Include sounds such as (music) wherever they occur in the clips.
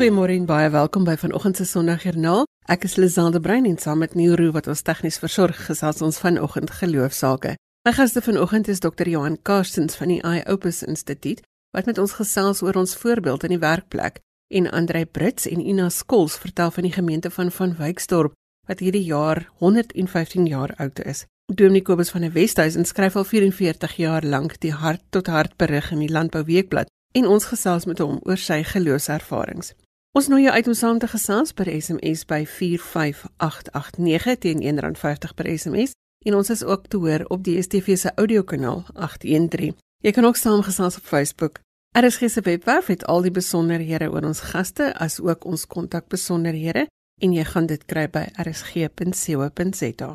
Goeiemôre en baie welkom by vanoggend se Sondagjoernaal. Ek is Lizande Brein en saam met Neuro wat ons tegnies versorg, gesels ons vanoggend geloofsaake. My gaste vanoggend is Dr. Johan Karstens van die iOpus Instituut wat met ons gesels oor ons voorbeeld in die werkplek en Andrei Brits en Ina Skols vertel van die gemeente van Van Wyksdorp wat hierdie jaar 115 jaar oud is. Dominee Kobus van die Wesduisen skryf al 44 jaar lank die hart tot hart berig in die Landbouweekblad en ons gesels met hom oor sy geloofservarings. Ons nooi jou uit om saam te gesels per SMS by 45889 teen R1.50 per SMS en ons is ook te hoor op die DSTV se audiokanaal 813. Jy kan ook saamgesels op Facebook. RSG se webwerf het al die besonderhede oor ons gaste as ook ons kontakbesonderhede en jy gaan dit kry by rsg.co.za.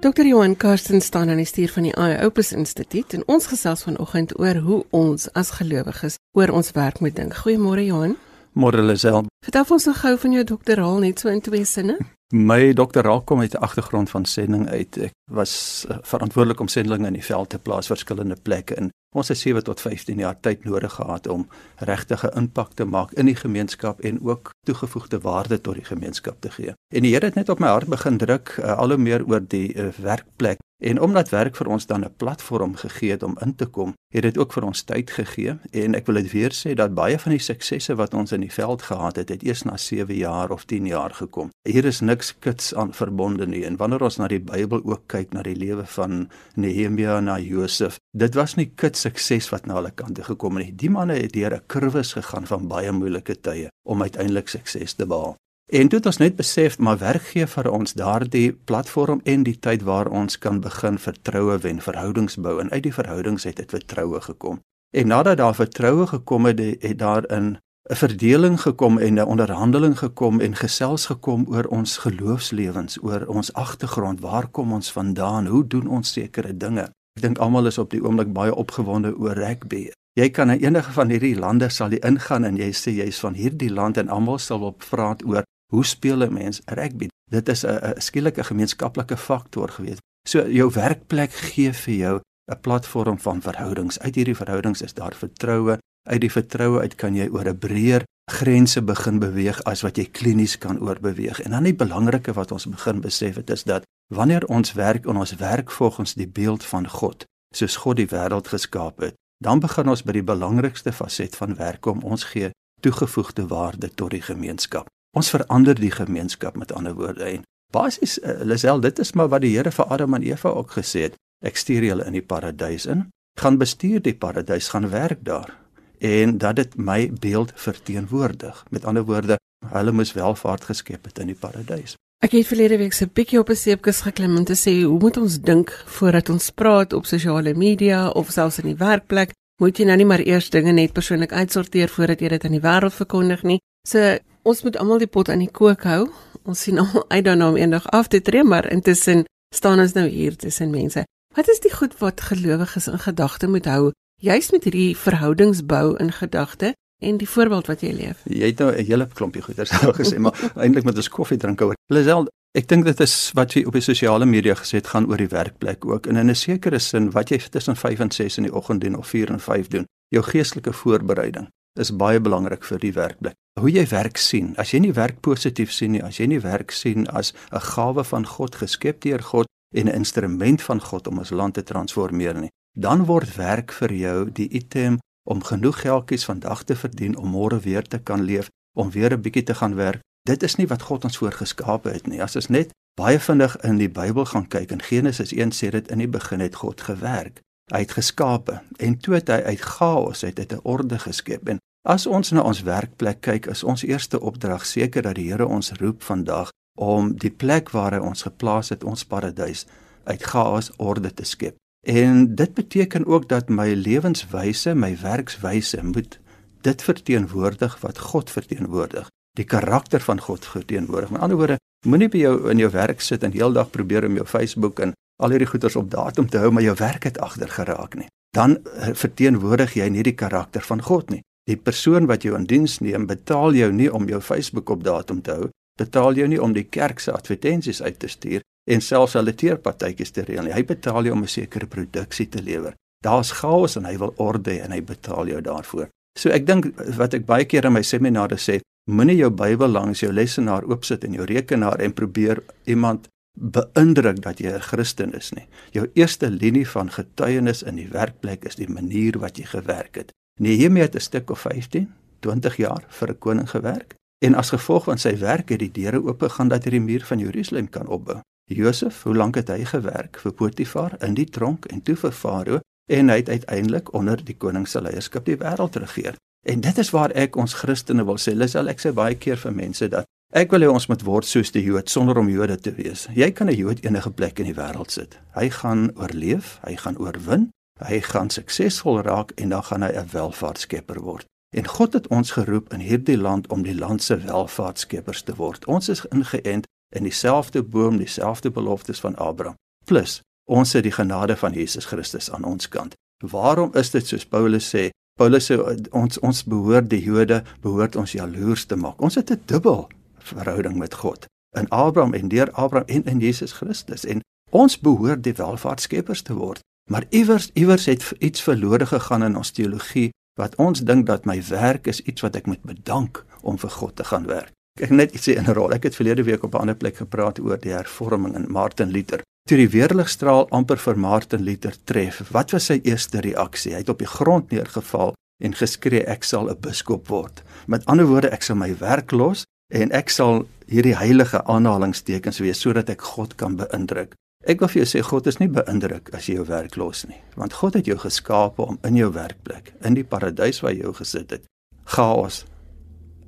Dr. Johan Karsten staan aan die stuur van die iOpus Instituut en ons gesels vanoggend oor hoe ons as gelowiges oor ons werk moet dink. Goeiemôre Johan. Môre Lisel. Vertel ons nog gou van jou doktoraal net so in twee sinne. My doktoraal kom uit 'n agtergrond van sending uit. Ek was uh, verantwoordelik om sendinge in die veld te plaas verskillende plekke in. Ons het 7 tot 15 jaar tyd nodig gehad om regtig 'n impak te maak in die gemeenskap en ook toegevoegde waarde tot die gemeenskap te gee. En die Here het net op my hart begin druk uh, al hoe meer oor die uh, werkplek En omdat werk vir ons dan 'n platform gegee het om in te kom, het dit ook vir ons tyd gegee en ek wil dit weer sê dat baie van die suksesse wat ons in die veld gehad het, het eers na 7 jaar of 10 jaar gekom. Hier is niks kits aan verbonde nie en wanneer ons na die Bybel ook kyk na die lewe van Nehemia en na Josef, dit was nie kits sukses wat na hulle kante gekom het nie. Die manne het deur 'n kurwes gegaan van baie moeilike tye om uiteindelik sukses te behaal. En toe het ons net besef maar werk gee vir ons daardie platform en die tyd waar ons kan begin vertroue wen, verhoudings bou en uit die verhoudings het dit vertroue gekom. En nadat daar vertroue gekom het, het daar 'n 'n verdeling gekom en 'n onderhandeling gekom en gesels gekom oor ons geloofslewens, oor ons agtergrond, waar kom ons vandaan, hoe doen ons sekere dinge. Ek dink almal is op die oomblik baie opgewonde oor rugby. Jy kan in enige van hierdie lande sal jy ingaan en jy sê jy's van hierdie land en almal sal op praat oor Hoe speel 'n mens rugby? Dit is 'n skielike gemeenskaplike faktor gewees. So jou werkplek gee vir jou 'n platform van verhoudings. Uit hierdie verhoudings is daar vertroue. Uit die vertroue uit kan jy oor 'n breër grense begin beweeg as wat jy klinies kan oorbeweeg. En dan die belangrike wat ons begin besef het is dat wanneer ons werk en ons werk volgens die beeld van God, soos God die wêreld geskaap het, dan begin ons by die belangrikste faset van werk om ons gee toegevoegde waarde tot die gemeenskap. Ons verander die gemeenskap met ander woorde en basies uh, Lisel dit is maar wat die Here vir Adam en Eva ook gesê het. Ek stuur julle in die paradys in, gaan bestuur die paradys, gaan werk daar en dat dit my beeld verteenwoordig. Met ander woorde, hulle moes welvaart geskep het in die paradys. Ek het verlede week se bietjie op 'n seepkus geklim om te sê hoe moet ons dink voordat ons praat op sosiale media of selfs in die werkplek? Moet jy nou nie maar eers dinge net persoonlik uitsorteer voordat jy dit aan die wêreld verkondig nie? So ons moet almal die pot aan die kook hou. Ons sien almal uit daarna om eendag af te tree, maar intussen staan ons nou hier tussen mense. Wat is die goed wat gelowiges in gedagte moet hou, juis met hierdie verhoudingsbou in gedagte en die voorbeeld wat jy leef? Jy het nou 'n hele klompie goeders nou gesê, maar eintlik moet ons koffie drink oor. Lisel, ek dink dit is wat jy op die sosiale media gesê het gaan oor die werkplek ook en in 'n sekere sin wat jy tussen 5 en 6 in die oggend doen of 4 en 5 doen, jou geestelike voorbereiding is baie belangrik vir die werkplek. Hoe jy werk sien, as jy nie werk positief sien nie, as jy nie werk sien as 'n gawe van God geskep deur God en 'n instrument van God om ons land te transformeer nie, dan word werk vir jou die item om genoeg geldjies vandag te verdien om môre weer te kan leef, om weer 'n bietjie te gaan werk. Dit is nie wat God ons voorgeskape het nie. As ons net baie vinnig in die Bybel gaan kyk in Genesis 1 sê dit in die begin het God gewerk. Hy het geskape en toe het hy uit chaos uit 'n orde geskep en As ons na ons werkplek kyk, is ons eerste opdrag seker dat die Here ons roep vandag om die plek waar hy ons geplaas het, ons paradys, uit chaos orde te skep. En dit beteken ook dat my lewenswyse, my werkswyse moet dit verteenwoordig wat God verteenwoordig, die karakter van God verteenwoordig. Met ander woorde, moenie by jou in jou werk sit en heeldag probeer om jou Facebook en al hierdie goeders op datum te hou, maar jou werk het agter geraak nie. Dan eh, verteenwoordig jy nie die karakter van God nie. Die persoon wat jou in diens neem, betaal jou nie om jou Facebook op datum te hou, betaal jou nie om die kerk se advertensies uit te stuur en selfs hulle teerpartytjies te reël nie. Hy betaal jou om 'n sekere produksie te lewer. Daar's chaos en hy wil orde en hy betaal jou daarvoor. So ek dink wat ek baie keer in my seminare sê, moenie jou Bybel langs jou lesenaar oopsit en jou rekenaar en probeer iemand beïndruk dat jy 'n Christen is nie. Jou eerste linie van getuienis in die werkplek is die manier wat jy gewerk het. Nehemia het 'n stuk of 15, 20 jaar vir 'n koning gewerk en as gevolg van sy werk het die deure oop gegaan dat hy die muur van Jerusalem kan opbou. Josef, hoe lank het hy gewerk vir Potifar in die tronk en toe vir Farao en hy het uiteindelik onder die koning se leierskap die wêreld regeer. En dit is waar ek ons Christene wil sê, Lisel, ek sê baie keer vir mense dat ek wil hê ons moet word soos die Jood sonder om Jode te wees. Jy kan 'n Jood enige plek in die wêreld sit. Hy gaan oorleef, hy gaan oorwin, hy gaan suksesvol raak en dan gaan hy 'n welvaartskepper word. En God het ons geroep in hierdie land om die land se welvaartskeppers te word. Ons is ingeënt in dieselfde boom, dieselfde beloftes van Abraham. Plus, ons het die genade van Jesus Christus aan ons kant. Waarom is dit soos Paulus sê? Paulus sê ons ons behoort die Jode behoort ons jaloers te maak. Ons het 'n dubbel verhouding met God in Abraham en deur Abraham en in Jesus Christus en ons behoort die welvaartskeppers te word. Maar iewers iewers het iets verlore gegaan in ons teologie wat ons dink dat my werk is iets wat ek moet bedank om vir God te gaan werk. Ek net sê in 'n rol. Ek het verlede week op 'n ander plek gepraat oor die hervorming in Martin Luther. Toe die weerligstraal amper vir Martin Luther tref, wat was sy eerste reaksie? Hy het op die grond neergeval en geskree ek sal 'n biskop word. Met ander woorde, ek sal my werk los en ek sal hierdie heilige aanhalingstekens wees sodat ek God kan beïndruk. Ek wil vir jou sê God is nie beïndruk as jy jou werk los nie, want God het jou geskaap om in jou werkplek, in die paradys waar jy jou gesit het, chaos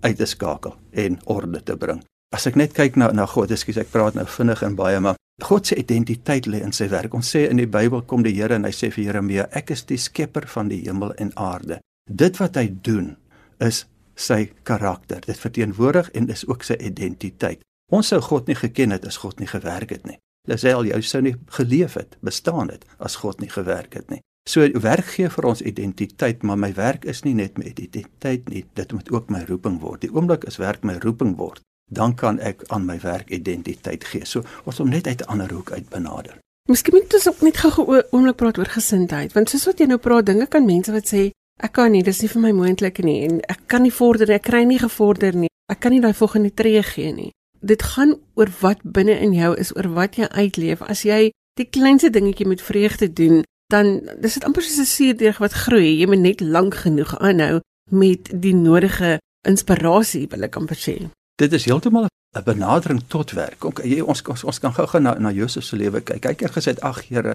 uit te skakel en orde te bring. As ek net kyk na na God, ekskuus, ek praat nou vinnig en baie, maar God se identiteit lê in sy werk. Ons sê in die Bybel kom die Here en hy sê vir Jeremia, ek is die skepper van die hemel en aarde. Dit wat hy doen is sy karakter. Dit verteenwoordig en is ook sy identiteit. Ons sou God nie geken het as God nie gewerk het nie. Lisel, jy sou nie geleef het, bestaan het as God nie gewerk het nie. So werk gee vir ons identiteit, maar my werk is nie net my identiteit nie, dit moet ook my roeping word. Die oomblik as werk my roeping word, dan kan ek aan my werk identiteit gee. So ons om net uit 'n ander hoek uit benader. Miskien moet ons ook net gou oomblik praat oor gesindheid, want soos wat jy nou praat, dinge kan mense wat sê ek kan nie, dis nie vir my moontlik nie en ek kan nie vorder, ek kry nie gevorder nie. Ek kan nie daai volgende tree gee nie. Dit gaan oor wat binne in jou is, oor wat jy uitleef. As jy die kleinste dingetjie met vreugde doen, dan dis dit amper soos 'n suurdeeg wat groei. Jy moet net lank genoeg aanhou met die nodige inspirasie, wil ek amper sê. Dit is heeltemal 'n benadering tot werk. Ook jy ons ons, ons kan gou-gou na na Josef se lewe kyk. Hy het gesê: "Ag Here,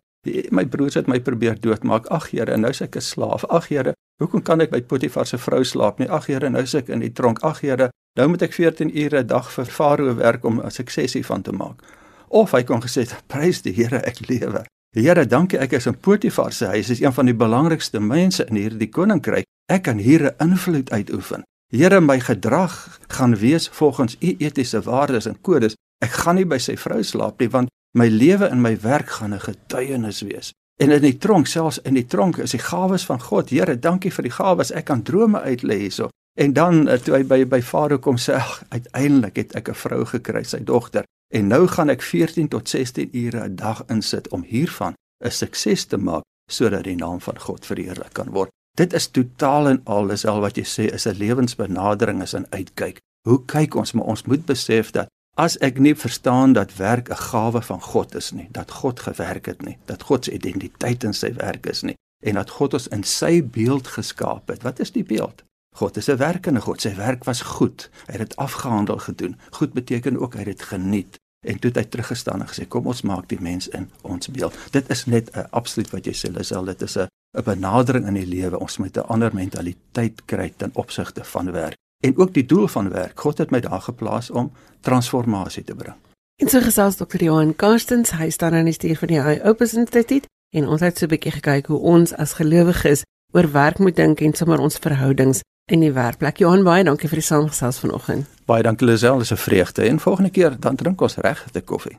my broers het my probeer doodmaak. Ag Here, nou is ek 'n slaaf. Ag Here, hoekom kan ek by Potifar se vrou slaap nie? Ag Here, nou is ek in die tronk. Ag Here, nou moet ek 14 ure 'n dag vir Farao werk om 'n suksesie van te maak." Of hy kon gesê: "Prys die Here, ek lewe." Here, dankie ek is in Potifar se huis. Is een van die belangrikste mense in hierdie koninkryk. Ek kan hier 'n invloed uitoefen. Here, my gedrag gaan wees volgens u etiese waardes en kodes. Ek gaan nie by sy vrou slaap nie want my lewe en my werk gaan 'n getuienis wees. En in die tronk, selfs in die tronk, is die gawes van God. Here, dankie vir die gawes. Ek kan drome uitlê hierso. En dan eh, toe hy by by Farao kom sê, uiteindelik het ek 'n vrou gekry, sy dogter. En nou gaan ek 14 tot 16 ure 'n dag insit om hiervan 'n sukses te maak sodat die naam van God verheerlik kan word. Dit is totaal en al is al wat jy sê is 'n lewensbenadering is 'n uitkyk. Hoe kyk ons maar ons moet besef dat as ek nie verstaan dat werk 'n gawe van God is nie, dat God gewerk het nie, dat God se identiteit in sy werk is nie en dat God ons in sy beeld geskaap het. Wat is die beeld? God is 'n werkende God. Sy werk was goed. Hy het dit afgehandel gedoen. Goed beteken ook hy het dit geniet en toe het hy teruggestaan en gesê kom ons maak die mens in ons beeld. Dit is net 'n absoluut wat jy sê Lisel, dit is 'n 'n benadering in die lewe. Ons moet 'n ander mentaliteit kry ten opsigte van werk. En ook die doel van werk. God het my daar geplaas om transformasie te bring. En so gesels Dr. Johan Karstens, hy staan aan die stuur van die High Opus Instituut en ons het so 'n bietjie gekyk hoe ons as gelowiges oor werk moet dink en sommer ons verhoudings in die werkplek. Johan, baie dankie vir die saamgesels vanoggend. Baie dankie Lisel, dis 'n vreugde en volgende keer dan drink ons regte koffie.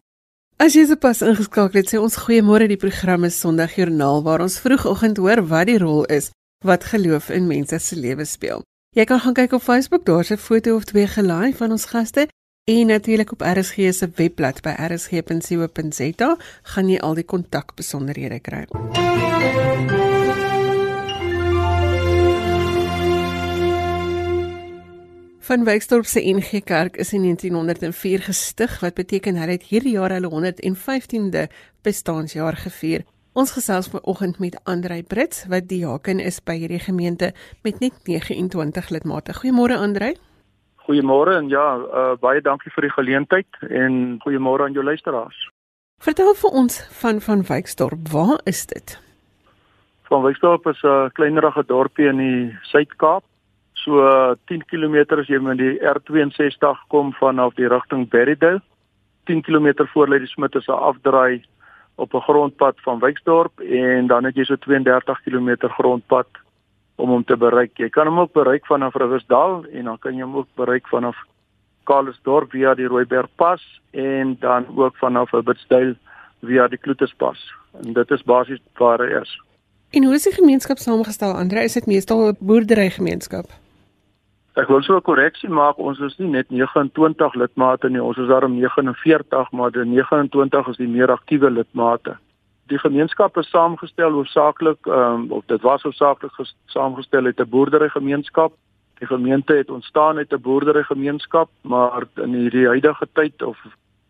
As jy sopas ingeskakel het, sê ons goeiemôre die program is Sondagjoernaal waar ons vroegoggend hoor wat die rol is wat geloof in mense se lewens speel. Jy kan gaan kyk op Facebook, daar's 'n foto of twee gelaai van ons gaste en natuurlik op RSG se webblad by rsg.co.za gaan jy al die kontakbesonderhede kry. Van Wyksdorp se NG Kerk is in 1904 gestig wat beteken hulle het hierdie jaar hulle 115de bestaanjaar gevier. Ons gesels vanoggend met Andrei Brits wat diaken is by hierdie gemeente met net 29 lidmate. Goeiemôre Andrei. Goeiemôre en ja, uh, baie dankie vir die geleentheid en goeiemôre aan jou luisteraars. Vertel vir ons van van Wyksdorp. Waar is dit? Van Wyksdorp is 'n kleinerige dorpie in die Suid-Kaap so 10 km as jy met die R62 kom vanaf die rigting Berrydale. 10 km voor lê die Smit is 'n afdraai op 'n grondpad van Wyksdorp en dan het jy so 32 km grondpad om hom te bereik. Jy kan hom ook bereik vanaf Riversdal en dan kan jy hom ook bereik vanaf Karlsdorp via die Rooibergpas en dan ook vanaf Hubbardstyle via die Kloeterspas. En dit is basies waar hy is. En hoe is die gemeenskap saamgestel? Andre, is dit meestal 'n boerderygemeenskap? Ek wil so 'n korreksie maak. Ons is nie net 29 lidmate nie, ons is daarom 49, maar die 29 is die meer aktiewe lidmate. Die gemeenskap is saamgestel hoofsaaklik ehm um, of dit was hoofsaaklik saamgestel uit 'n boerderygemeenskap. Die gemeente het ontstaan uit 'n boerderygemeenskap, maar in hierdie huidige tyd of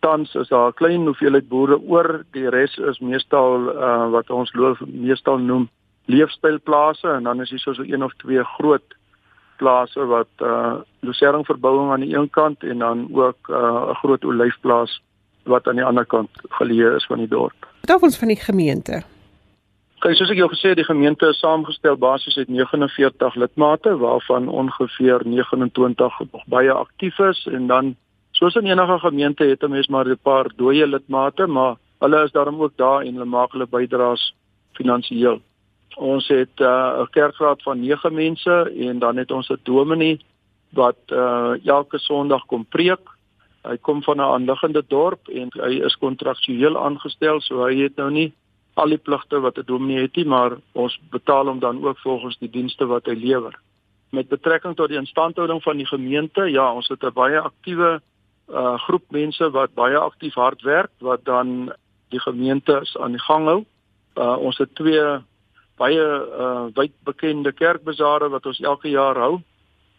tans is daar 'n klein hoeveelheid boere oor. Die res is meestal uh, wat ons loof meestal noem leefstylplase en dan is hier so so een of twee groot plase wat uh losering verbouing aan die een kant en dan ook uh 'n groot olyfplaas wat aan die ander kant geleë is van die dorp. Wat ons van die gemeente? Kyk, soos ek jou gesê het, die gemeente is saamgestel basies uit 49 lidmate waarvan ongeveer 29 nog baie aktief is en dan soos in enige gemeente het 'n mens maar 'n paar dooie lidmate, maar hulle is daarom ook daar en hulle maak hulle bydraes finansiëel. Ons het uh, 'n kerkraad van 9 mense en dan het ons 'n dominee wat uh, elke Sondag kom preek. Hy kom van 'n aanliggende dorp en hy is kontraktueel aangestel, so hy het nou nie al die pligte wat 'n dominee het nie, maar ons betaal hom dan ook volgens die dienste wat hy lewer. Met betrekking tot die instandhouding van die gemeente, ja, ons het 'n baie aktiewe uh, groep mense wat baie aktief hard werk wat dan die gemeente aan die gang hou. Uh, ons het twee baie uh wyd bekende kerkbesare wat ons elke jaar hou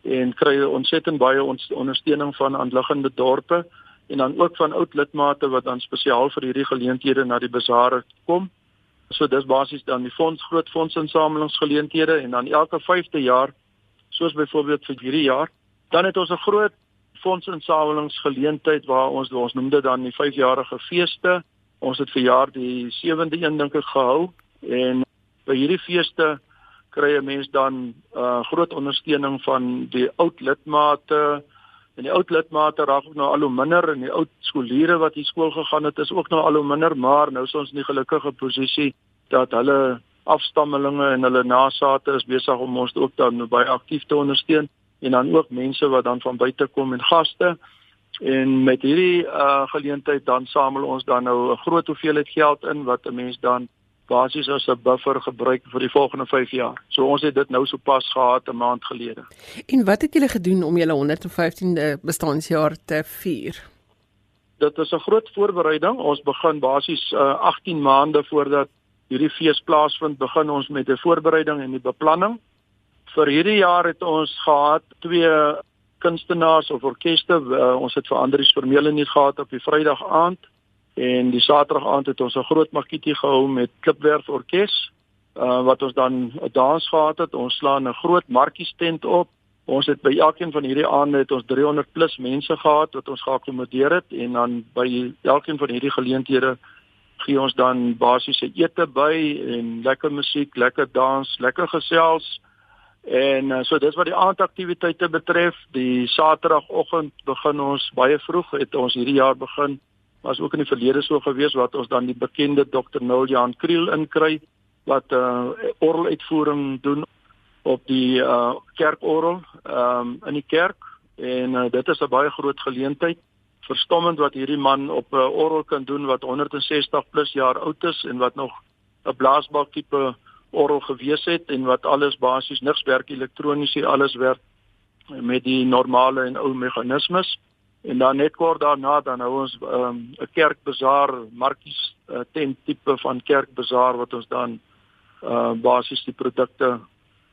en kry ontsettend baie ons ondersteuning van aanliggende dorpe en dan ook van oud lidmate wat dan spesiaal vir hierdie geleenthede na die besare kom. So dis basies dan die fonds groot fondsinsamelingsgeleenthede en dan elke 5de jaar soos byvoorbeeld vir hierdie jaar, dan het ons 'n groot fondsinsamelingsgeleentheid waar ons ons noem dit dan die 5-jarige feeste. Ons het vir jaar die 7de een dink ek gehou en by hierdie feeste kry 'n mens dan uh groot ondersteuning van die oud lidmate. En die oud lidmate raak ook nou al hoe minder en die oud skooliere wat hier skool gegaan het is ook nou al hoe minder maar nou is ons in die gelukkige posisie dat hulle afstammelinge en hulle nasate is besig om ons ook dan baie aktief te ondersteun. En dan ook mense wat dan van buite kom en gaste. En met hierdie uh geleentheid dan samel ons dan nou 'n groot hoeveelheid geld in wat 'n mens dan basies as 'n buffer gebruik vir die volgende 5 jaar. So ons het dit nou sopas gehad 'n maand gelede. En wat het julle gedoen om julle 115de bestaanjaar te vier? Dit is 'n groot voorbereiding. Ons begin basies uh, 18 maande voordat hierdie fees plaasvind, begin ons met 'n voorbereiding en die beplanning. Vir hierdie jaar het ons gehad twee kunstenaars of orkeste. Uh, ons het vir Andrius Vermeulen nie gehad op die Vrydag aand En die Saterdag aand het ons 'n groot makietie gehou met Klipwerf Orkees, uh wat ons dan 'n dans gehad het. Ons slaan 'n groot markies tent op. Ons het by elkeen van hierdie aande het ons 300 plus mense gehad wat ons geakkommodeer het en dan by elkeen van hierdie geleenthede gee ons dan basiese ete by en lekker musiek, lekker dans, lekker gesels. En uh, so dis wat die aandaktiwiteite betref. Die Saterdagoggend begin ons baie vroeg het ons hierdie jaar begin was ook in die verlede so gewees wat ons dan die bekende Dr. Noel Jan Kriel inkry wat uh, orgeluitvoering doen op die uh, kerkorgel um, in die kerk en uh, dit is 'n baie groot geleentheid verstommend wat hierdie man op 'n uh, orgel kan doen wat 160 plus jaar oud is en wat nog 'n blaasbak tipe orgel gewees het en wat alles basies niks werk elektronies hier alles werk met die normale en ou meganismes En dan net kort daarna dan hou ons ehm, 'n um, kerkbazaar, markies uh, tent tipe van kerkbazaar wat ons dan uh basies die produkte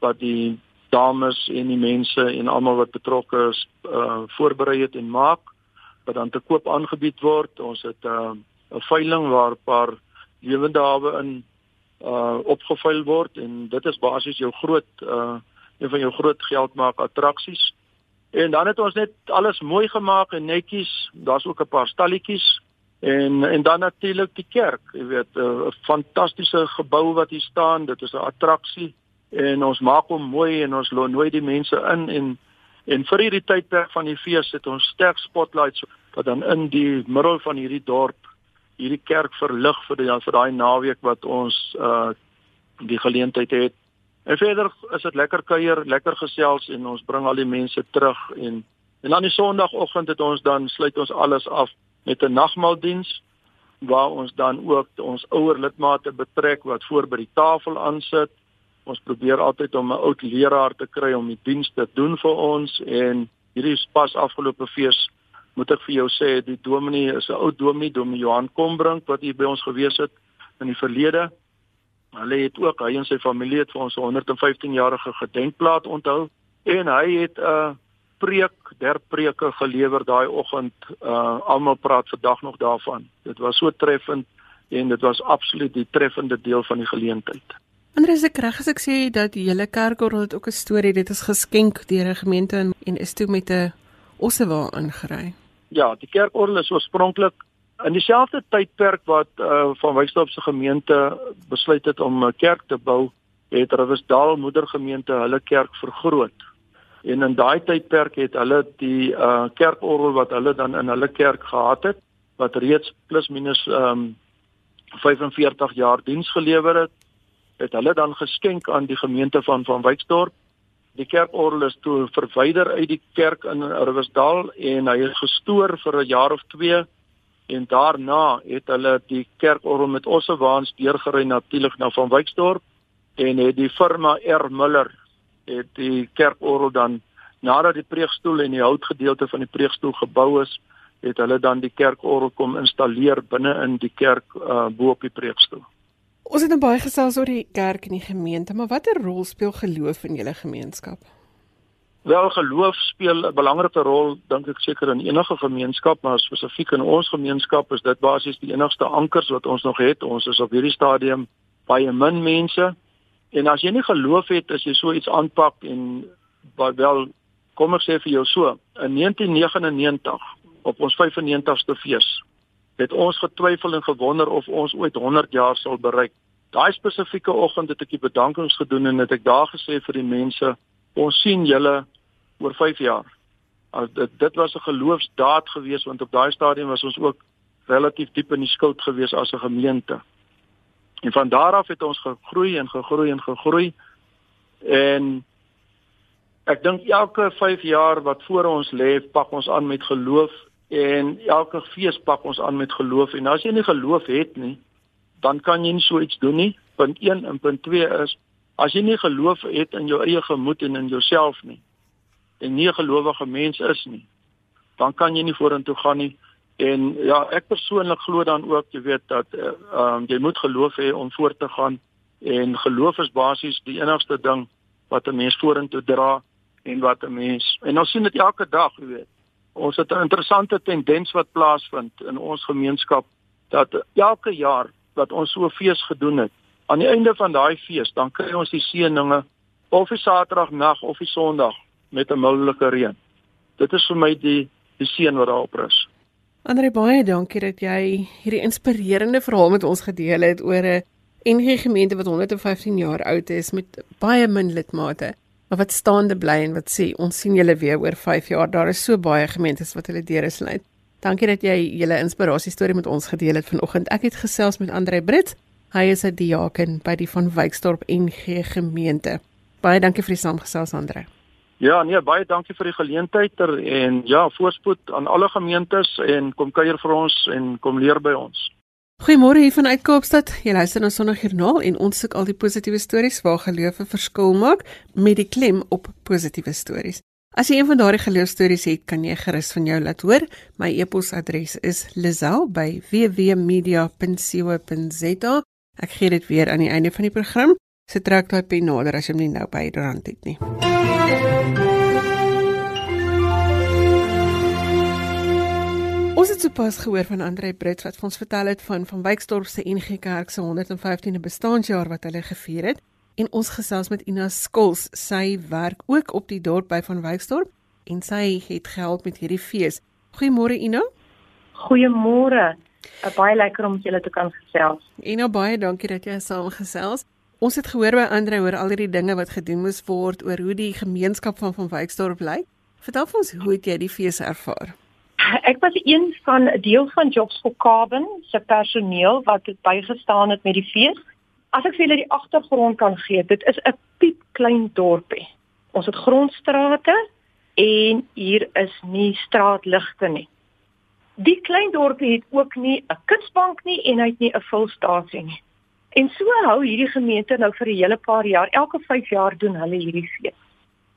wat die dames en die mense en almal wat betrokke is uh voorberei het en maak wat dan te koop aangebied word. Ons het 'n uh, 'n veiling waar 'n paar lewende hawe in uh opgevuil word en dit is basies jou groot uh een van jou groot geldmaak attraksies. En dan het ons net alles mooi gemaak en netjies. Daar's ook 'n paar stalletjies en en dan natuurlik die kerk, jy weet, 'n fantastiese gebou wat hier staan. Dit is 'n attraksie en ons maak hom mooi en ons nooi die mense in en en vir hierdie tydperk van die fees het ons sterk spotlights wat dan in die middel van hierdie dorp hierdie kerk verlig vir die vir daai naweek wat ons uh die geleentheid het. En verder is dit lekker kuier, lekker gesels en ons bring al die mense terug en en dan die Sondagoggend het ons dan sluit ons alles af met 'n nagmaaldiens waar ons dan ook ons ouer lidmate betrek wat voor by die tafel aansit. Ons probeer altyd om 'n oud leraar te kry om die diens te doen vir ons en hierdie pas afgelope fees moet ek vir jou sê die dominee is 'n ou dominee, dominee Johan Kombrink wat hier by ons gewees het in die verlede. Hulle het ook hy en sy familie het vir ons 'n 115 jarige gedenkplaat onthou en hy het 'n uh, preek, der preke gelewer daai oggend. Uh almal praat vandag nog daarvan. Dit was so treffend en dit was absoluut die treffende deel van die geleentheid. Andreus, ek reg as ek sê dat die hele kerkorrel het ook 'n storie. Dit is geskenk deur 'n gemeente en, en is toe met 'n ossewa ingery ja, die kerkorgel is oorspronklik in dieselfde tydperk wat uh, van Wyksdorp se gemeente besluit het om 'n kerk te bou, het Riversdal moedergemeente hulle kerk vergroot. En in daai tydperk het hulle die uh, kerkorgel wat hulle dan in hulle kerk gehad het, wat reeds plus minus um, 45 jaar diens gelewer het, het hulle dan geskenk aan die gemeente van van Wyksdorp die kerkorgel is toe verwyder uit die kerk in Riversdal en hy is gestoor vir 'n jaar of 2 en daarna het hulle die kerkorgel met ossewaans deurgery natuurlik na van Wyksdorp en het die firma R Miller het die kerkorgel dan nadat die preekstoel en die houtgedeelte van die preekstoel gebou is het hulle dan die kerkorgel kom installeer binne in die kerk uh, bo op die preekstoel Ons het nou baie gesels oor die kerk en die gemeente, maar watter rol speel geloof in julle gemeenskap? Wel geloof speel 'n belangrike rol dink ek seker in enige gemeenskap, maar spesifiek in ons gemeenskap is dit basies die enigste ankers wat ons nog het. Ons is op hierdie stadium baie min mense. En as jy nie geloof het as jy so iets aanpak en wat wel kom ek sê vir jou so, in 1999 op ons 95ste fees het ons getwyfel en gewonder of ons ooit 100 jaar sal bereik. Daai spesifieke oggend het ek die bedankings gedoen en het ek daar gesê vir die mense, ons sien julle oor 5 jaar. As dit dit was 'n geloofsdaad geweest want op daai stadium was ons ook relatief diep in die skuld geweest as 'n gemeente. En van daar af het ons gegroei en gegroei en gegroei. En ek dink elke 5 jaar wat voor ons lê, pak ons aan met geloof en elke fees pak ons aan met geloof en as jy nie geloof het nie dan kan jy nie so iets doen nie punt 1 en punt 2 is as jy nie geloof het in jou eie gemoed en in jouself nie en nie 'n gelowige mens is nie dan kan jy nie vorentoe gaan nie. En ja ek persoonlik glo dan ook jy weet dat uh, um, jy moet geloof hê om voort te gaan. En geloof is basies die enigste ding wat 'n mens vorentoe dra en wat 'n mens en ons sien dit elke dag jy weet. Ons het 'n interessante tendens wat plaasvind in ons gemeenskap dat elke jaar wat ons so fees gedoen het, aan die einde van daai fees, dan kry ons die seëninge of die Saterdag nag of die Sondag met 'n mildelike reën. Dit is vir my die die seën wat daarop rus. Andre baie dankie dat jy hierdie inspirerende verhaal met ons gedeel het oor 'n NG gemeente wat 115 jaar oud is met baie min lidmate maar wat staande bly en wat sê ons sien julle weer oor 5 jaar. Daar is so baie gemeentes wat hulle deure sluit. Dankie dat jy julle inspirasie storie met ons gedeel het vanoggend. Ek het gesels met Andre Brits. Hy is 'n diaken by die van Wyksdorp NG gemeente. Baie dankie vir die saamgesels Andre. Ja, nee, baie dankie vir die geleentheid en ja, voorspoed aan alle gemeentes en kom kuier vir ons en kom leer by ons. Goeiemôre hier vanuit Kaapstad. Jy luister na Sondagjoernaal en ons soek al die positiewe stories waar geloof 'n verskil maak met die klem op positiewe stories. As jy een van daardie geloofstories het, kan jy gerus van jou laat hoor. My e-posadres is lizel@wwmedia.co.za. Ek gee dit weer aan die einde van die program. Sit so trek daai pen nader as jy hom nie nou by die rand het nie. Ons het sopas gehoor van Andre Brits wat ons vertel het van van Wyksdorp se NG Kerk se 115de bestaanjaar wat hulle gevier het. En ons gesels met Ina Skols. Sy werk ook op die dorp by van Wyksdorp en sy het gehelp met hierdie fees. Goeiemôre Ina. Goeiemôre. Baie lekker om julle te kan gesels. Ina, baie dankie dat jy saamgesels. Ons het gehoor by Andre oor al hierdie dinge wat gedoen moes word oor hoe die gemeenskap van van Wyksdorp lyk. Vertel vir ons hoe het jy die fees ervaar? Ek was een van 'n deel van Jobs for Carbon se personeel wat het bygestaan het met die fees. As ek vir julle die agtergrond kan gee, dit is 'n piep klein dorpie. Ons het grondstrate en hier is nie straatligte nie. Die klein dorpie het ook nie 'n kunsbank nie en hy het nie 'n vulstasie nie. En so hou hierdie gemeente nou vir 'n hele paar jaar, elke 5 jaar doen hulle hierdie fees.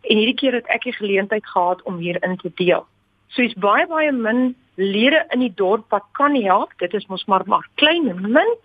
En hierdie keer het ek die geleentheid gehad om hierin te deel. So is baie baie min lede in die dorp wat kan help. Dit is mos maar maar klein en min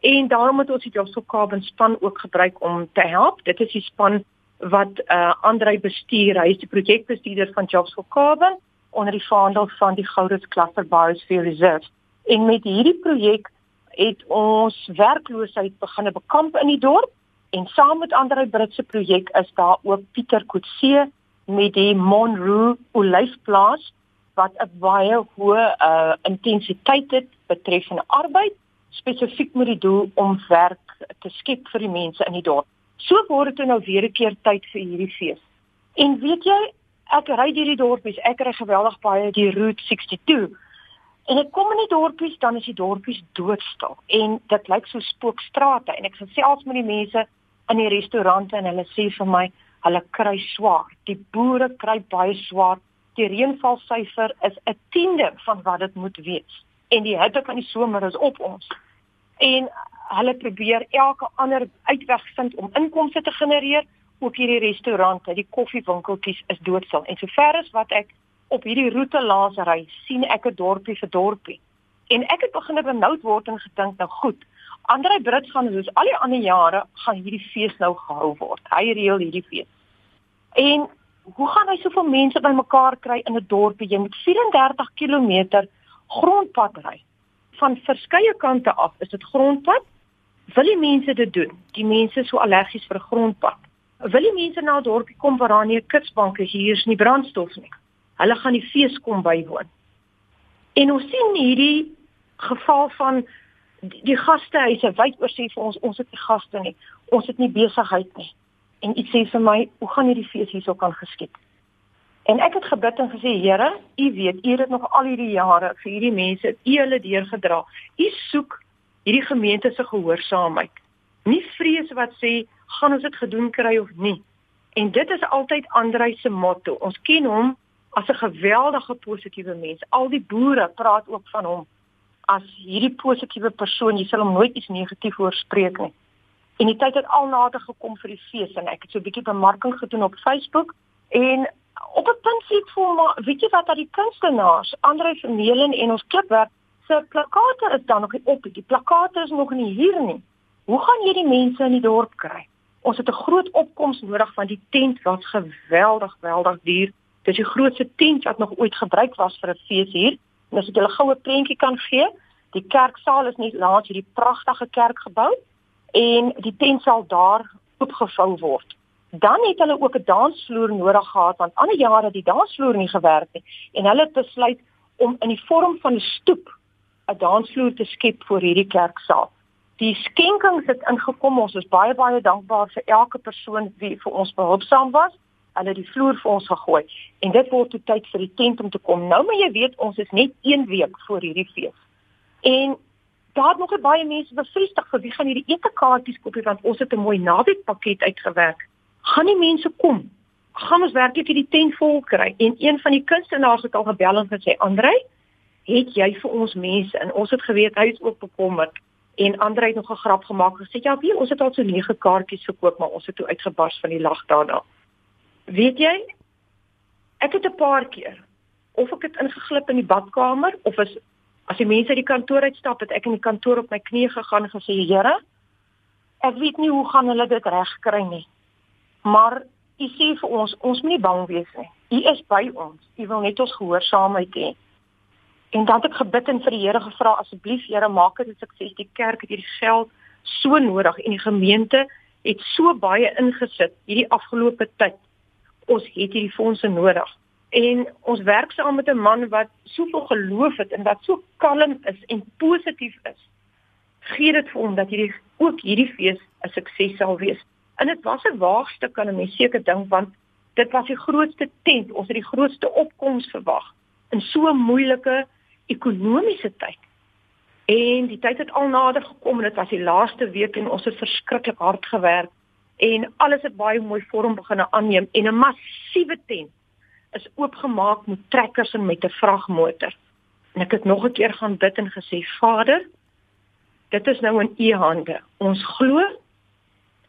en daarom het ons die Jobs Carbon span ook gebruik om te help. Dit is die span wat uh Andrei bestuur. Hy is die projekbestuurder van Jobs Carbon onder die vaandel van die Gourits Cluster Biosphere Reserve. En met hierdie projek het ons werkloosheid begine bekamp in die dorp en saam met Andrei Britse projek is daar ook Pieter Kutse met die Monroe Olyfplaas wat 'n baie hoë uh intensiteit het betreffende arbeid spesifiek met die doel om werk te skep vir die mense in die dorp. So word dit nou weer 'n keer tyd vir hierdie fees. En weet jy, ek ry deur die dorpies, ek ry geweldig baie die Route 62. En ek kom in die dorpies, dan is die dorpies doodstil en dit lyk so spookstrate en ek gesels met die mense in die restaurante en hulle sê vir my, hulle kry swaar. Die boere kry baie swaar die reënvalsyfer is 'n tiende van wat dit moet wees en die hitte van die somer is op ons. En hulle probeer elke ander uitweg vind om inkomste te genereer. Ook hierdie restaurante, die koffiewinkeltjies is doodstil. En sover as wat ek op hierdie roete laas ry, sien ek 'n dorpie vir dorpie. En ek het begin benoud word en gedink nou goed. Andre Brits gaan soos al die ander jare gaan hierdie fees nou gehou word. Hy reël hierdie fees. En hoe gaan hy soveel mense bymekaar kry in 'n dorpie? Jy moet 34 km grondpad ry. Van verskeie kante af is dit grondpad. Wil die mense dit doen? Die mense is so allergies vir grondpad. Wil die mense na 'n dorpie kom waar daar nie 'n kitsbanke hier is nie brandstof nie? Hulle gaan die fees kom bywoon. En ons sien hierdie geval van die, die gastehuise wyd oor sê vir ons ons het nie gaste nie. Ons het nie besigheid nie en iets sê vir my, hoe gaan hierdie fees hierso kan geskied? En ek het gebid en gesê, Here, U weet, U het nog al hierdie jare vir hierdie mense, U hulle deurgedra. U soek hierdie gemeente se gehoorsaamheid. Nie vrees wat sê gaan ons dit gedoen kry of nie. En dit is altyd Andrei se motto. Ons ken hom as 'n geweldige positiewe mens. Al die boere praat ook van hom as hierdie positiewe persoon. Jy sal hom nooit iets negatief oorspreek nie. En die tyd het al nader gekom vir die fees en ek het so 'n bietjie bemarking gedoen op Facebook en op 'n punt sê ek vir maar weet jy wat dat die kunstenaars, Andre Vermeulen en ons klipwerk se plakate is dan nog nie op nie. Die plakate is nog nie hier nie. Hoe gaan jy die mense in die dorp kry? Ons het 'n groot opkoms nodig van die tent wat geweldig geweldig duur. Dis die grootste tent wat nog ooit gebruik was vir 'n fees hier. En as ek julle goue prentjie kan gee, die kerksaal is net langs hierdie pragtige kerkgebou en die tent sal daar oopgevou word. Dan het hulle ook 'n dansvloer nodig gehad want ander jare het die dansvloer nie gewerk nie en hulle het besluit om in die vorm van 'n stoep 'n dansvloer te skep vir hierdie kerksaal. Die skenkings het ingekom. Ons is baie baie dankbaar vir elke persoon wie vir ons behulpsaam was. Hulle het die vloer vir ons gegooi en dit word toe tyd vir die tent om te kom. Nou maar jy weet ons is net 1 week voor hierdie fees. En daar nog baie mense bevestig vir wie gaan hierdie etekaartjies koop want ons het 'n mooi naweekpakket uitgewerk. Gaan die mense kom? Gaan ons werklik hierdie tent vol kry? En een van die kunstenaars het al gebel en gesê, "Andrei, het jy vir ons mense?" En ons het geweet hy is ook bekommerd. En Andrei het nog 'n grap gemaak en gesê, "Ja, wie, ons het al so 9 kaartjies verkoop, maar ons het toe uitgebars van die lag daarna." Weet jy? Ek het 'n paar keer of ek het ingeglip in die badkamer of is As die mense uit die kantoor uitstap, het ek in die kantoor op my knieë gegaan en gesê, "Here, ek weet nie hoe gaan hulle dit regkry nie. Maar U sê vir ons, ons moenie bang wees nie. U is by ons. U wil net ons gehoorsaamheid hê. En dan het ek gebid en vir die Here gevra asseblief Here maak dit 'n sukses. Die kerk het hierdie geld so nodig en die gemeente het so baie ingesit hierdie afgelope tyd. Ons het hierdie fondse nodig. En ons werk saam met 'n man wat soveel geloof het en wat so kalm is en positief is. Gee dit vir hom dat hierdie ook hierdie fees 'n sukses sal wees. En dit was 'n waagstuk kan 'n mens seker dink want dit was die grootste tent, ons het die grootste opkoms verwag in so 'n moeilike ekonomiese tyd. En die tyd het al nader gekom en dit was die laaste week en ons het verskriklik hard gewerk en alles het baie mooi vorm begin aanneem en 'n massiewe tent is oopgemaak met trekkers en met 'n vragmotor. En ek het nog 'n keer gaan bid en gesê Vader, dit is nou in U hande. Ons glo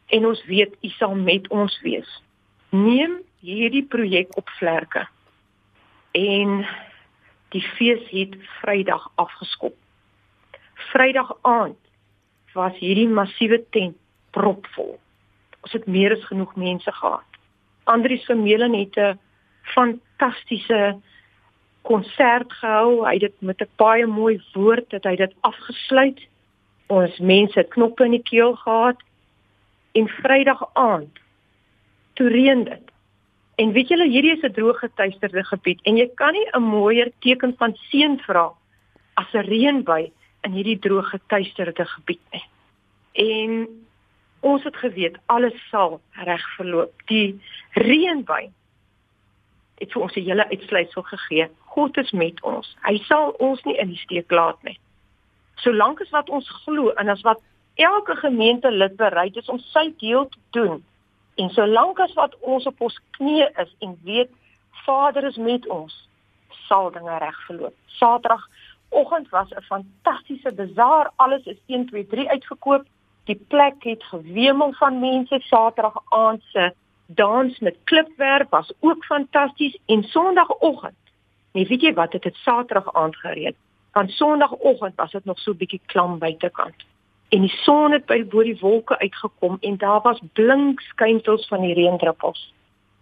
en ons weet U sal met ons wees. Neem hierdie projek op vlerke. En die fees het Vrydag afgeskop. Vrydag aand was hierdie massiewe tent propvol. Ons het meer as genoeg mense gehad. Andrius Vermeulen het 'n fantastiese konsert gehou. Hy het dit met 'n baie mooi woord dat hy dit afgesluit. Ons mense het knoppe in die keel gehad en Vrydag aand toe reën dit. En weet julle hierdie is 'n droë getuisterde gebied en jy kan nie 'n mooier teken van seën vra as 'n reënby in hierdie droë getuisterde gebied nie. En ons het geweet alles sal reg verloop. Die reënby het vir ons 'n hele uitsluitsel gegee. God is met ons. Hy sal ons nie in die steek laat nie. Solank as wat ons glo en as wat elke gemeentelid bereid is om sy deel te doen. En solank as wat ons op ons knieë is en weet Vader is met ons, sal dinge reg verloop. Saterdagoggend was 'n fantastiese bazaar. Alles is 1 2 3 uitverkoop. Die plek het gewemel van mense. Saterdag aand se dans met klipwerk was ook fantasties en Sondagoggend. Nee, weet jy wat? Dit het Saterdag aand gereed. Van Sondagoggend was dit nog so bietjie klam buitekant en die son het by bo die wolke uitgekom en daar was blink skynsels van die reendruppels.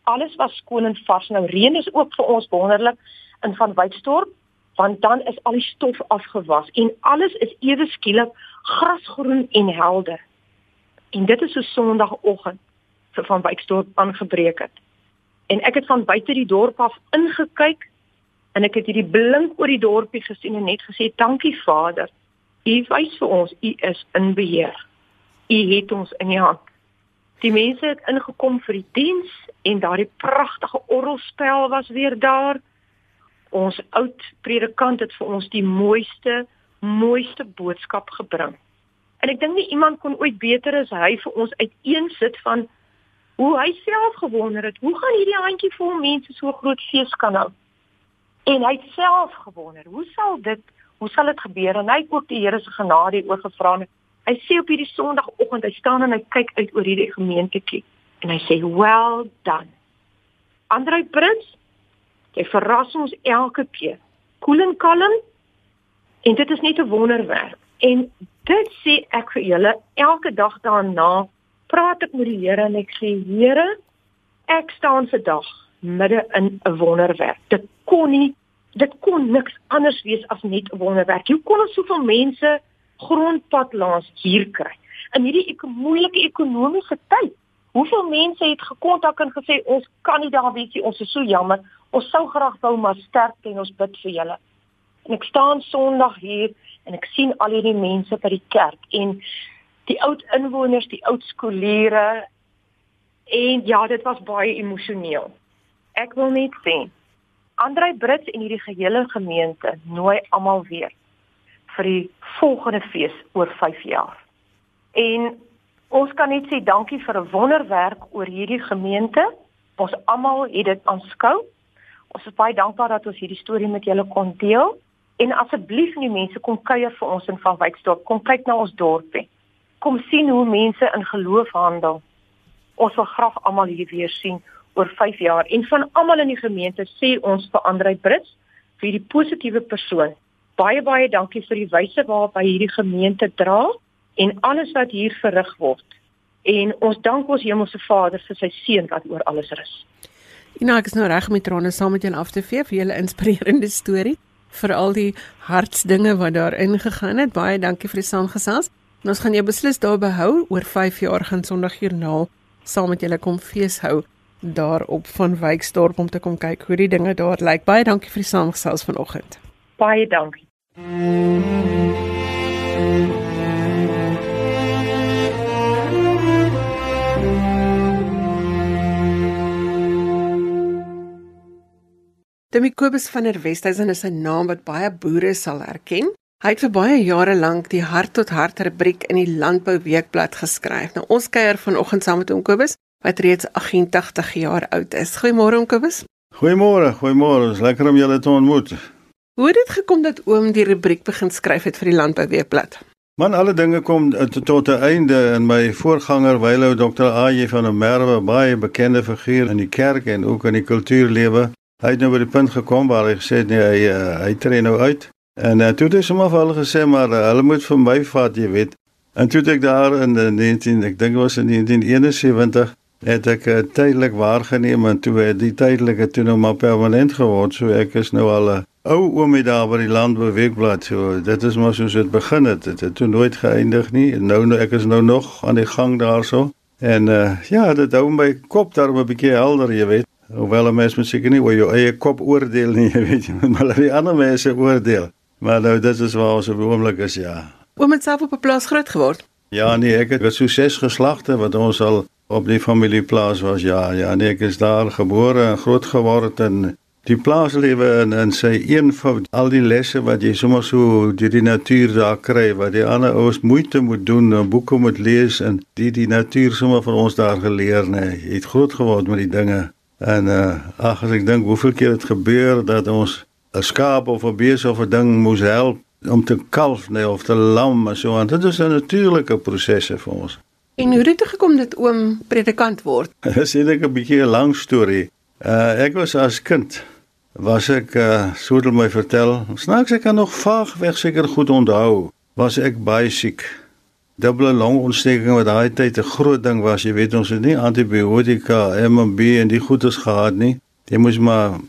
Alles was skoon en vars. Nou reën is ook vir ons wonderlik in van Wykstorp want dan is al die stof afgewas en alles is ewe skielik grasgroen en helder. En dit is so Sondagoggend vir van Wykstorp aangebreek het. En ek het van buite die dorp af ingekyk en ek het hierdie blink oor die dorpie gesien en net gesê dankie Vader U wys vir ons u is in beheer. U het ons in u hand. Die mense het ingekom vir die diens en daardie pragtige orgelspel was weer daar. Ons oud predikant het vir ons die mooiste mooiste boodskap gebring. En ek dink nie iemand kon ooit beter as hy vir ons uiteensit van hoe hy self gewonder het, hoe gaan hierdie handjie vol mense so groot fees kan hou? En hy self gewonder, hoe sal dit hoe sal dit gebeur en hy het ook die Here se genade oor gevra en hy sê op hierdie Sondagoggend hy staan en hy kyk uit oor hierdie gemeentetjie en hy sê well done. Andrei Prins, jy verras ons elke keer. Koel en kalm en dit is net 'n wonderwerk. En dit sê ek vir julle elke dag daarna praat ek met die Here en ek sê Here, ek staan vandag midde in 'n wonderwerk. Dit kon nie dit kon niks anders wees as net 'n wonderwerk. Hoe kon ons soveel mense grondpad langs hier kry in hierdie ek moeilike ekonomiese tyd? Hoeveel mense het gekontak en gesê ons kan nie daar wees nie, ons is so jammer. Ons sou graag wou maar sterk en ons bid vir julle. En ek staan Sondag hier en ek sien al hierdie mense by die kerk en die oud inwoners, die oud skoolleerders en ja, dit was baie emosioneel. Ek wil net sê Andrei Brits en hierdie gehele gemeente nooi almal weer vir die volgende fees oor 5 jaar. En ons kan net sê dankie vir 'n wonderwerk oor hierdie gemeente. Ons almal het dit aanskou. Ons is baie dankbaar dat ons hierdie storie met julle kon deel. En asseblief nie mense kom kuier vir ons in Van Wyksdorp. Kom kyk na ons dorpie. Kom sien hoe mense in geloof handel. Ons wil graag almal hier weer sien oor 5 jaar en van almal in die gemeente sê ons vir Andrei Brits vir hierdie positiewe persoon. Baie baie dankie vir die wyse waarop hy hierdie gemeente dra en alles wat hier verrig word. en ons dank ons Hemelse Vader vir sy seën wat oor alles rus. Ina, ek is nou reg met trane saam met julle af te vee vir julle inspirerende storie vir al die hartsdinge wat daarin gegaan het. Baie dankie vir die saamgesels. En ons gaan jou beslis daar behou oor 5 jaar gaan Sondag Joernaal saam met julle kom fees hou daarop van Wyksdorp om te kom kyk hoe die dinge daar lyk. Baie dankie vir die saamgesels vanoggend. Baie dankie. Demi Kobus van der Westhuizen is 'n naam wat baie boere sal herken. Hy het vir baie jare lank die hart tot hart rubriek in die Landbou Weekblad geskryf. Nou ons kuier vanoggend saam met hom Kobus wat reeds 88 jaar oud is. Goeiemôre oom Kobus. Goeiemôre, goeiemôre. Dit is lekker om julle te ontmoet. Hoe het dit gekom dat oom die rubriek begin skryf het vir die Landbou Weekblad? Man, alle dinge kom tot 'n einde in my voorganger Wylou Dr. AJ van der Merwe, baie bekende figuur in die kerk en ook in die kultuurlewe. Hy het nou by die punt gekom waar hy gesê het nee, hy uh, hy tree nou uit. En uh, toe het hy sommer vir hulle gesê maar uh, hulle moet vir my vat, jy weet. En toe het ek daar in 19 ek dink was in 1971 het ek uh, tydelik waargeneem en toe het die tydelike toe nou maar permanent geword. So ek is nou al 'n ou oomie daar by die landbeweegblad. So dit is maar soos dit begin het. Dit het toe nooit geëindig nie. En nou nou ek is nou nog aan die gang daarso. En uh, ja, dit hou my kop daar 'n bietjie helder, jy weet. Hoewel 'n mens moet seker nie oor jou eie kop oordeel nie, (laughs) jy weet maar laat die ander mense oordeel. Maar nou dit is waar ons op die oomblik is, ja. Oom het self op 'n plaas groot geword. Ja, nee, ek het so ses geslagte wat ons al op die familieplaas was. Ja, ja, nee, ek is daar gebore en groot geword en die plaaslewe en en sy eenvoud, al die lesse wat jy sommer so deur die natuur daar kry, wat die ander ouens moeite moet doen en boeke moet lees en die die natuur sommer vir ons daar geleer, nee, jy het groot geword met die dinge. En uh ag as ek dink hoeveel keer dit gebeur dat ons 'n skaap of 'n bees of 'n ding moes help om te kalf nee of te lam en so aan. Dit is 'n natuurlike prosesse vir ons. En hoe het dit gekom dat oom predikant word? (laughs) Dit is eintlik 'n bietjie 'n lang storie. Uh ek was as kind was ek uh so het my vertel. Snaaks ek kan nog vaag weg seker goed onthou. Was ek baie siek dubbele longontsteking wat daai tyd 'n groot ding was. Jy weet ons het nie antibiotika, MMB en die goedes gehad nie. Jy moes maar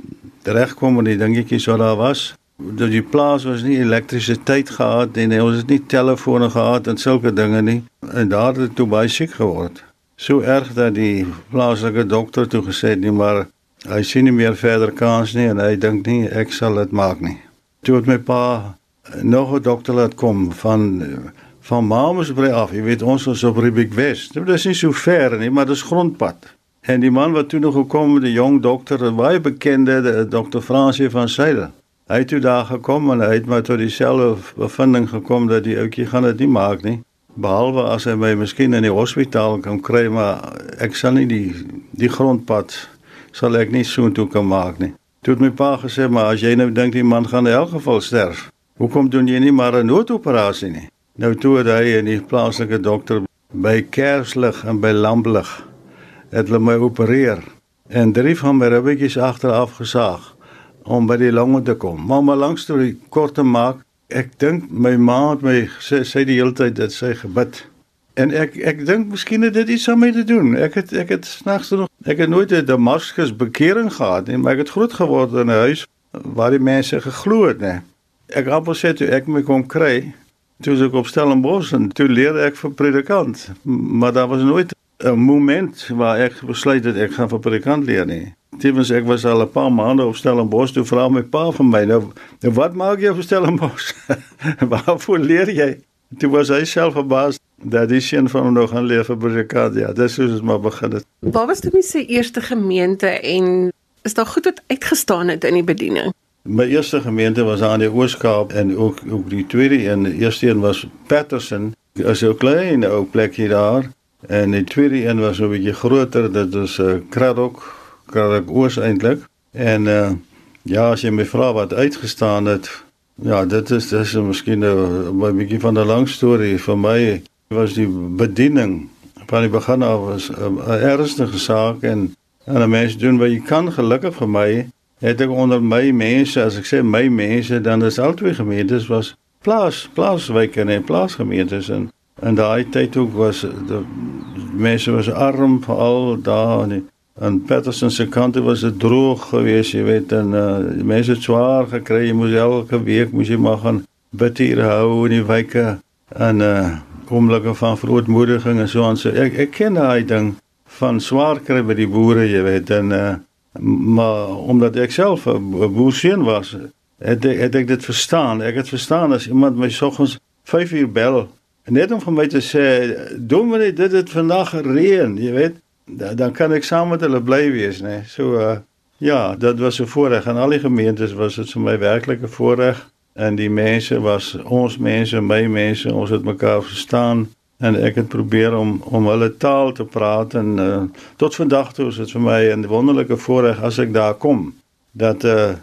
regkom met die dingetjies wat daar was. Dat die plaas was nie elektrisiteit gehad en ons het nie telefone gehad en sulke dinge nie. En daar het toe baie siek geword. So erg dat die plaaslike dokter toe gesê het nie maar hy sien nie meer verder kans nie en hy dink nie ek sal dit maak nie. Toe het my pa nog 'n dokter laat kom van van Mamasbury af. Jy weet ons is op Riebeek Wes. Dit is nie so ver nie, maar dit is grondpad. En die man wat toe nog gekom het, die jong dokter, 'n baie bekende dokter Fransie van Sail. Hy het toe daar gekom en hy het maar tot dieselfde bevinding gekom dat die ouetjie gaan dit nie maak nie. Behalwe as hy my miskien in die hospitaal kan kry, maar ek sal nie die die grondpad sal ek nie so toe kan maak nie. Toe het my pa gesê, maar as jy nou dink die man gaan in elk geval sterf, hoekom doen jy nie maar 'n noodoperasie nie? Nou toe het hy en die plaaslike dokter by Kerslig en by Lamblig het hulle my opereer en drie van my ribbetjies agteraf gesaag om by die longe te kom. Maar maar langs toe kort te maak, ek dink my ma het my sê, sê die hele tyd dat sy gebid en ek ek dink miskien het dit iets my te doen. Ek het ek het snags nog ek het nooit 'n Damaskus bekering gehad nie, maar ek het groot geword in 'n huis waar die mense geglo het, nê. Ek het al sê toe ek my kom kry Toe ek op Stellenbosch en toe leer ek vir predikant, maar daar was nooit 'n moment waar ek besluit het ek gaan vir predikant leer nie. Tevens ek was al 'n paar maande op Stellenbosch toe vra my pa van my nou, nou wat maak jy op Stellenbosch? (laughs) Waarvoor leer jy? Toe was hy self verbaas dat hy sien van hom nog gaan leer vir predikant. Ja, dis hoe dit maar begin het. Waar was dit se eerste gemeente en is daar goed wat uitgestaan het in die bediening? My eerste gemeente was aan die Ooskaap en ook ook die tweede een, die eerste een was Patterson. Is 'n klein ou plekjie daar en die tweede een was 'n bietjie groter, dit is 'n uh, Kraddock, Kraddock Oos eintlik. En uh ja, as jy my vra wat uitgestaan het, ja, dit is dis miskien nou 'n bietjie van 'n lang storie vir my was die bediening van die begin af was 'n ernstige saak en en 'n mens doen wat jy kan. Gelukkig vir my het ek onder my mense, as ek sê my mense, dan is al twee gemeentes was plaas, plaaswyke en plaasgemeentes en en daai tyd ook was mense was arm veral daar nie. En Patterson se kante was dit droog geweest, jy weet, en uh, mense het swaar gekry. Jy moes elke week moes jy maar gaan bid hier hou in die wyke en uh oomblikke van verootmoediging en so aan. So ek ek ken daai ding van swaar kry by die boere, jy weet, en uh maar omdat ek self 'n boerseun was, het ek, het ek dit verstaan. Ek het verstaan as iemand my soggens 5 uur bel net om vir my te sê, "Dominee, dit het vandag gereën," jy weet, dan kan ek saam met hulle bly wees, nê. Nee. So uh ja, dit was 'n voorreg en al die gemeentes was dit vir my werklike voorreg en die mense was ons mense, my mense, ons het mekaar verstaan en ek het probeer om om hulle taal te praat en uh, tot vandag toe is dit vir my 'n wonderlike voorreg as ek daar kom dat uh,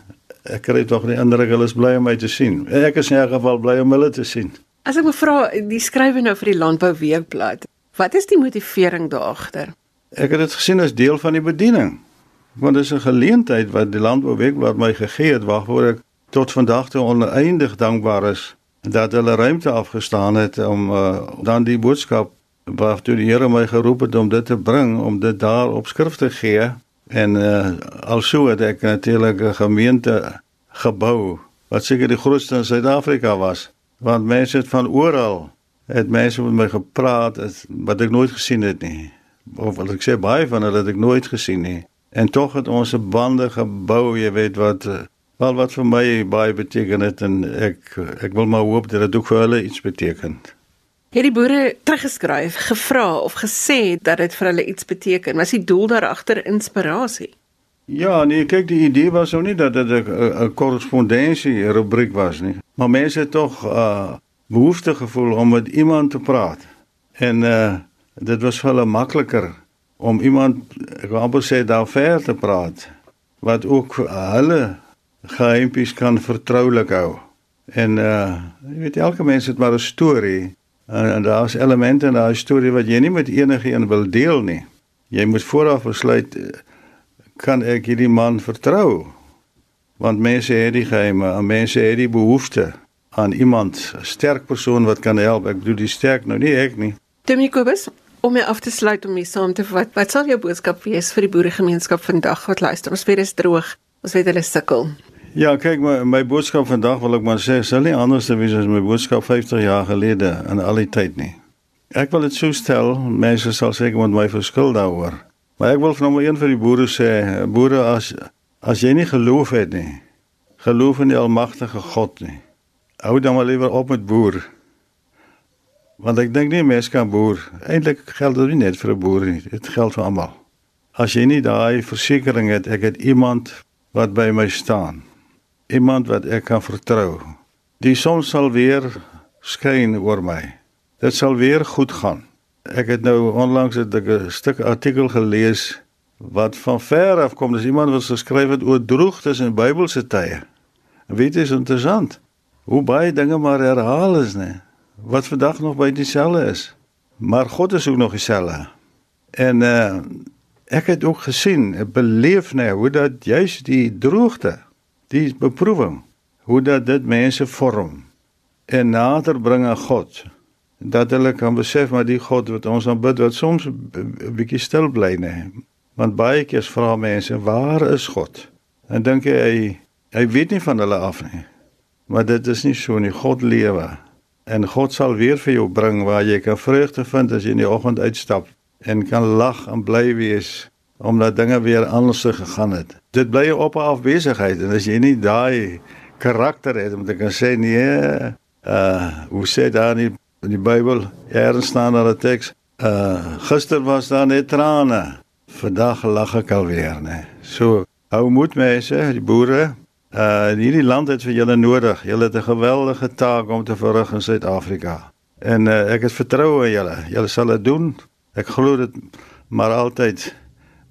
ek kry tog die indruk hulle is bly om my te sien. Ek is in 'n geval bly om hulle te sien. As ek vra, die skrywe nou vir die Landbou Weekblad, wat is die motivering daar agter? Ek het dit gesien as deel van die bediening. Want dit is 'n geleentheid wat die Landbou Weekblad my gegee het waarvoor ek tot vandag toe oneindig dankbaar is dat hulle ruimte afgestaan het om uh, dan die boodskap wat toe die Here my geroep het om dit te bring om dit daar op skrif te gee en uh, also het ek natuurlik 'n gemeente gebou wat seker die grootste in Suid-Afrika was want mense het van oral het mense met my gepraat wat ek nooit gesien het nie of wat ek sê baie van hulle het ek nooit gesien nie en tog het ons 'n bande gebou jy weet wat uh, Wel wat vir my baie beteken het en ek ek wil maar hoop dat dit ook vir hulle iets beteken. Het die boere teruggeskryf, gevra of gesê dat dit vir hulle iets beteken? Was die doel daar agter inspirasie? Ja, nee, kyk die idee was ou nie dat dit 'n korrespondensie rubriek was nie. Maar mense het tog uh behoefte gevoel om met iemand te praat. En uh dit was hulle makliker om iemand ek wou amper sê daar ver te praat wat ook hulle geheimpies kan vertroulik hou. En uh jy weet elke mens het maar 'n storie en, en daar's elemente in daai storie wat jy nie met enige een wil deel nie. Jy moet vooraf besluit kan ek hierdie man vertrou? Want mense het die geheime, en mense het die behoefte aan iemand, 'n sterk persoon wat kan help. Ek bedoel die sterk nou nie ek nie. Timmy Kobus, om my af te sluit om mee saam te vat. Wat sal jou boodskap wees vir die boeregemeenskap vandag wat luister? Ons dit is droog. Ons weet hulle sukkel. Ja, kyk my my boodskap vandag wil ek maar sê, sal nie anders wees as my boodskap 50 jaar gelede in al die tyd nie. Ek wil dit so stel, mense sal seker met my verskil daaroor. Maar ek wil vir nommer 1 vir die boere sê, boere as as jy nie geloof het nie, geloof in die almagtige God nie. Hou dan maar liewer op met boer. Want ek dink nie mense kan boer. Eintlik geld dit nie net vir 'n boer nie, dit geld vir almal. As jy nie daai versekering het, ek het iemand wat by my staan iemand wat ek kan vertrou. Die son sal weer skyn oor my. Dit sal weer goed gaan. Ek het nou onlangs 'n stuk artikel gelees wat van ver af kom. Dis iemand wat geskryf het oor droogtes in Bybelse tye. En weet jy, is interessant hoe baie dinge maar herhaal is, né? Wat vandag nog by dieselfde is. Maar God is ook nog dieselfde. En uh ek het ook gesien, beleef nou hoe dat juis die droogte die beproewing hoe dat dit mense vorm en nader bring aan God dat hulle kan besef maar die God wat ons aanbid wat soms 'n bietjie stil bly nê want baie keer vra mense waar is God? En dink jy hy hy weet nie van hulle af nie. Maar dit is nie so nie. God lewe. En God sal weer vir jou bring waar jy kan vreugde vind as jy in die oggend uitstap en kan lag en bly wees omdat dinge weer anders gegaan het. Dit bly 'n op en af besigheid. En as jy nie daai karakter het om te kan sê nee, uh hoe sê daar in die Bybel, hier staan daar 'n teks, uh gister was daar net trane, vandag lag ek alweer, né? So, hou moed mense, die boere, uh hierdie land het vir julle nodig. Julle het 'n geweldige taak om te verrig in Suid-Afrika. En uh, ek het vertroue in julle. Julle sal dit doen. Ek glo dit maar altyd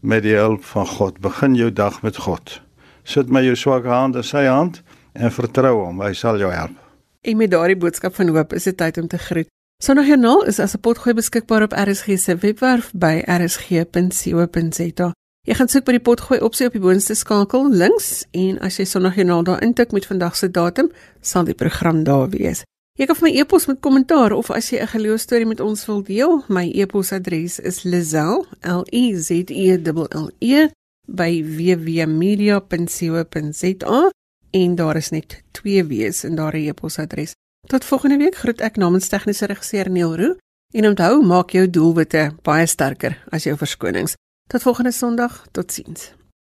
met die hulp van God. Begin jou dag met God. Sit my jou swakke hand in sy hand en vertrou hom, hy sal jou help. En met daardie boodskap van hoop is dit tyd om te groet. Sondagjoernaal is as 'n potgooi beskikbaar op RSG se webwerf by rsg.co.za. Jy gaan soek by die potgooi opsie op die boonste skakel links en as jy Sondagjoernaal daar intik met vandag se datum, sal die program daar wees. Jy kan vir my e-pos met kommentaar of as jy 'n geloostorie met ons wil deel, my e-posadres is lizel l i z e l l e by www.media.co.za en daar is net twee W's in daardie e-posadres. Tot volgende week groet ek namens tegniese regisseur Neil Roo en onthou maak jou doelwitte baie sterker as jou verskonings. Tot volgende Sondag, totsiens.